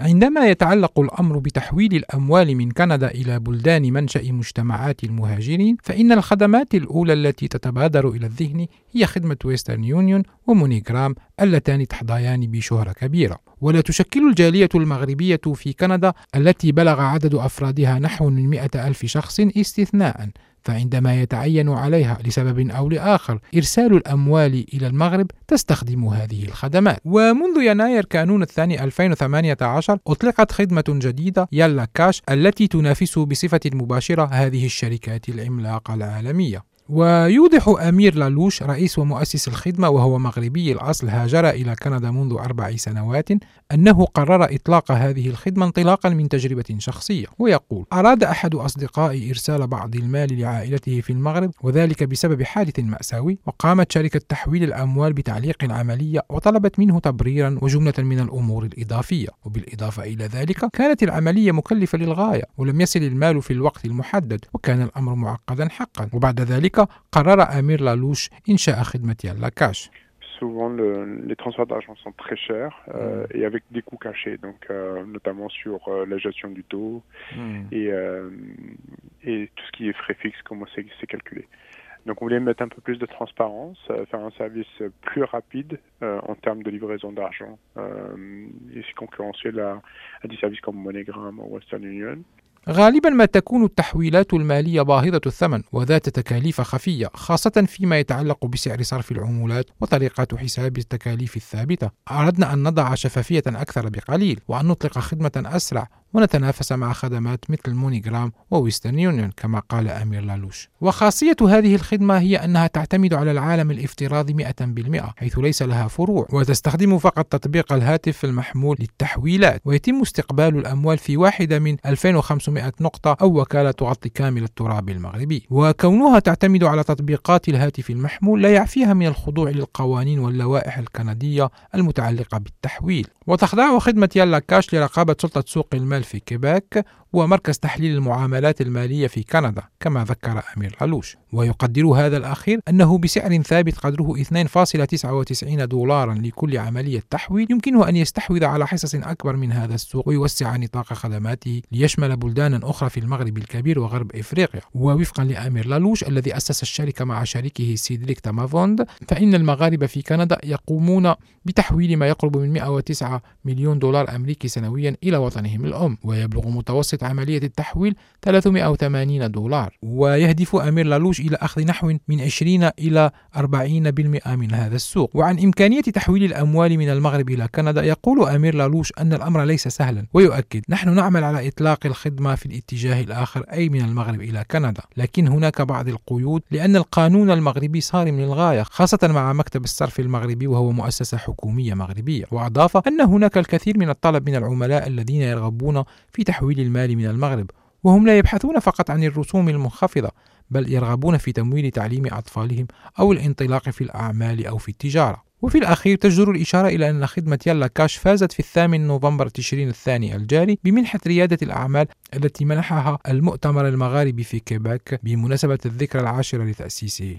عندما يتعلق الأمر بتحويل الأموال من كندا إلى بلدان منشأ مجتمعات المهاجرين فإن الخدمات الأولى التي تتبادر إلى الذهن هي خدمة ويسترن يونيون ومونيغرام اللتان تحظيان بشهرة كبيرة. ولا تشكل الجالية المغربية في كندا التي بلغ عدد أفرادها نحو من مئة ألف شخص استثناء. فعندما يتعين عليها لسبب أو لآخر إرسال الأموال إلى المغرب تستخدم هذه الخدمات. ومنذ يناير كانون الثاني 2018 أطلقت خدمة جديدة يلا كاش التي تنافس بصفة مباشرة هذه الشركات العملاقة العالمية. ويوضح أمير لالوش رئيس ومؤسس الخدمة وهو مغربي الأصل هاجر إلى كندا منذ أربع سنوات أنه قرر إطلاق هذه الخدمة انطلاقا من تجربة شخصية ويقول أراد أحد أصدقائي إرسال بعض المال لعائلته في المغرب وذلك بسبب حادث مأساوي وقامت شركة تحويل الأموال بتعليق العملية وطلبت منه تبريرا وجملة من الأمور الإضافية وبالإضافة إلى ذلك كانت العملية مكلفة للغاية ولم يصل المال في الوقت المحدد وكان الأمر معقدا حقا وبعد ذلك ذلك قرر أمير لالوش إنشاء خدمة يلا كاش souvent le, les transferts d'argent sont très chers euh, mm. et avec des coûts cachés, donc euh, notamment sur euh, la gestion du taux mm. et, euh, et tout ce qui est frais fixes, comment c'est calculé. Donc on voulait mettre un peu plus de transparence, euh, faire un service plus rapide euh, en termes de livraison d'argent et c'est concurrentiel à, à des services comme MoneyGram ou Western Union. غالبا ما تكون التحويلات المالية باهظة الثمن وذات تكاليف خفية خاصة فيما يتعلق بسعر صرف العمولات وطريقة حساب التكاليف الثابتة. أردنا أن نضع شفافية أكثر بقليل وأن نطلق خدمة أسرع ونتنافس مع خدمات مثل مونيغرام وويسترن يونيون كما قال أمير لالوش. وخاصية هذه الخدمة هي أنها تعتمد على العالم الافتراضي 100% حيث ليس لها فروع وتستخدم فقط تطبيق الهاتف المحمول للتحويلات. ويتم استقبال الأموال في واحدة من 2500 نقطة أو وكالة تغطي كامل التراب المغربي. وكونها تعتمد على تطبيقات الهاتف المحمول لا يعفيها من الخضوع للقوانين واللوائح الكندية المتعلقة بالتحويل. وتخضع خدمة يلا كاش لرقابة سلطة سوق المال في كيباك ومركز تحليل المعاملات المالية في كندا كما ذكر أمير علوش ويقدر هذا الأخير أنه بسعر ثابت قدره 2.99 دولارا لكل عملية تحويل يمكنه أن يستحوذ على حصص أكبر من هذا السوق ويوسع نطاق خدماته ليشمل بلدانا أخرى في المغرب الكبير وغرب إفريقيا. ووفقا لأمير لالوش الذي أسس الشركة مع شريكه سيدريك تامافوند فإن المغاربة في كندا يقومون بتحويل ما يقرب من 109 مليون دولار أمريكي سنويا إلى وطنهم الأم. ويبلغ متوسط عملية التحويل 380 دولار. ويهدف أمير لالوش إلى أخذ نحو من 20 إلى 40% من هذا السوق. وعن إمكانية تحويل الأموال من المغرب إلى كندا يقول أمير لالوش أن الأمر ليس سهلا ويؤكد نحن نعمل على إطلاق الخدمة في الاتجاه الآخر أي من المغرب إلى كندا. لكن هناك بعض القيود لأن القانون المغربي صارم للغاية خاصة مع مكتب الصرف المغربي وهو مؤسسة حكومية مغربية. وأضاف أن هناك الكثير من الطلب من العملاء الذين يرغبون في تحويل المال من المغرب وهم لا يبحثون فقط عن الرسوم المنخفضة بل يرغبون في تمويل تعليم أطفالهم أو الانطلاق في الأعمال أو في التجارة. وفي الأخير تجدر الإشارة إلى أن خدمة يلا كاش فازت في الثامن نوفمبر تشرين الثاني الجاري بمنحة ريادة الأعمال التي منحها المؤتمر المغاربي في كيباك بمناسبة الذكرى العاشرة لتأسيسه.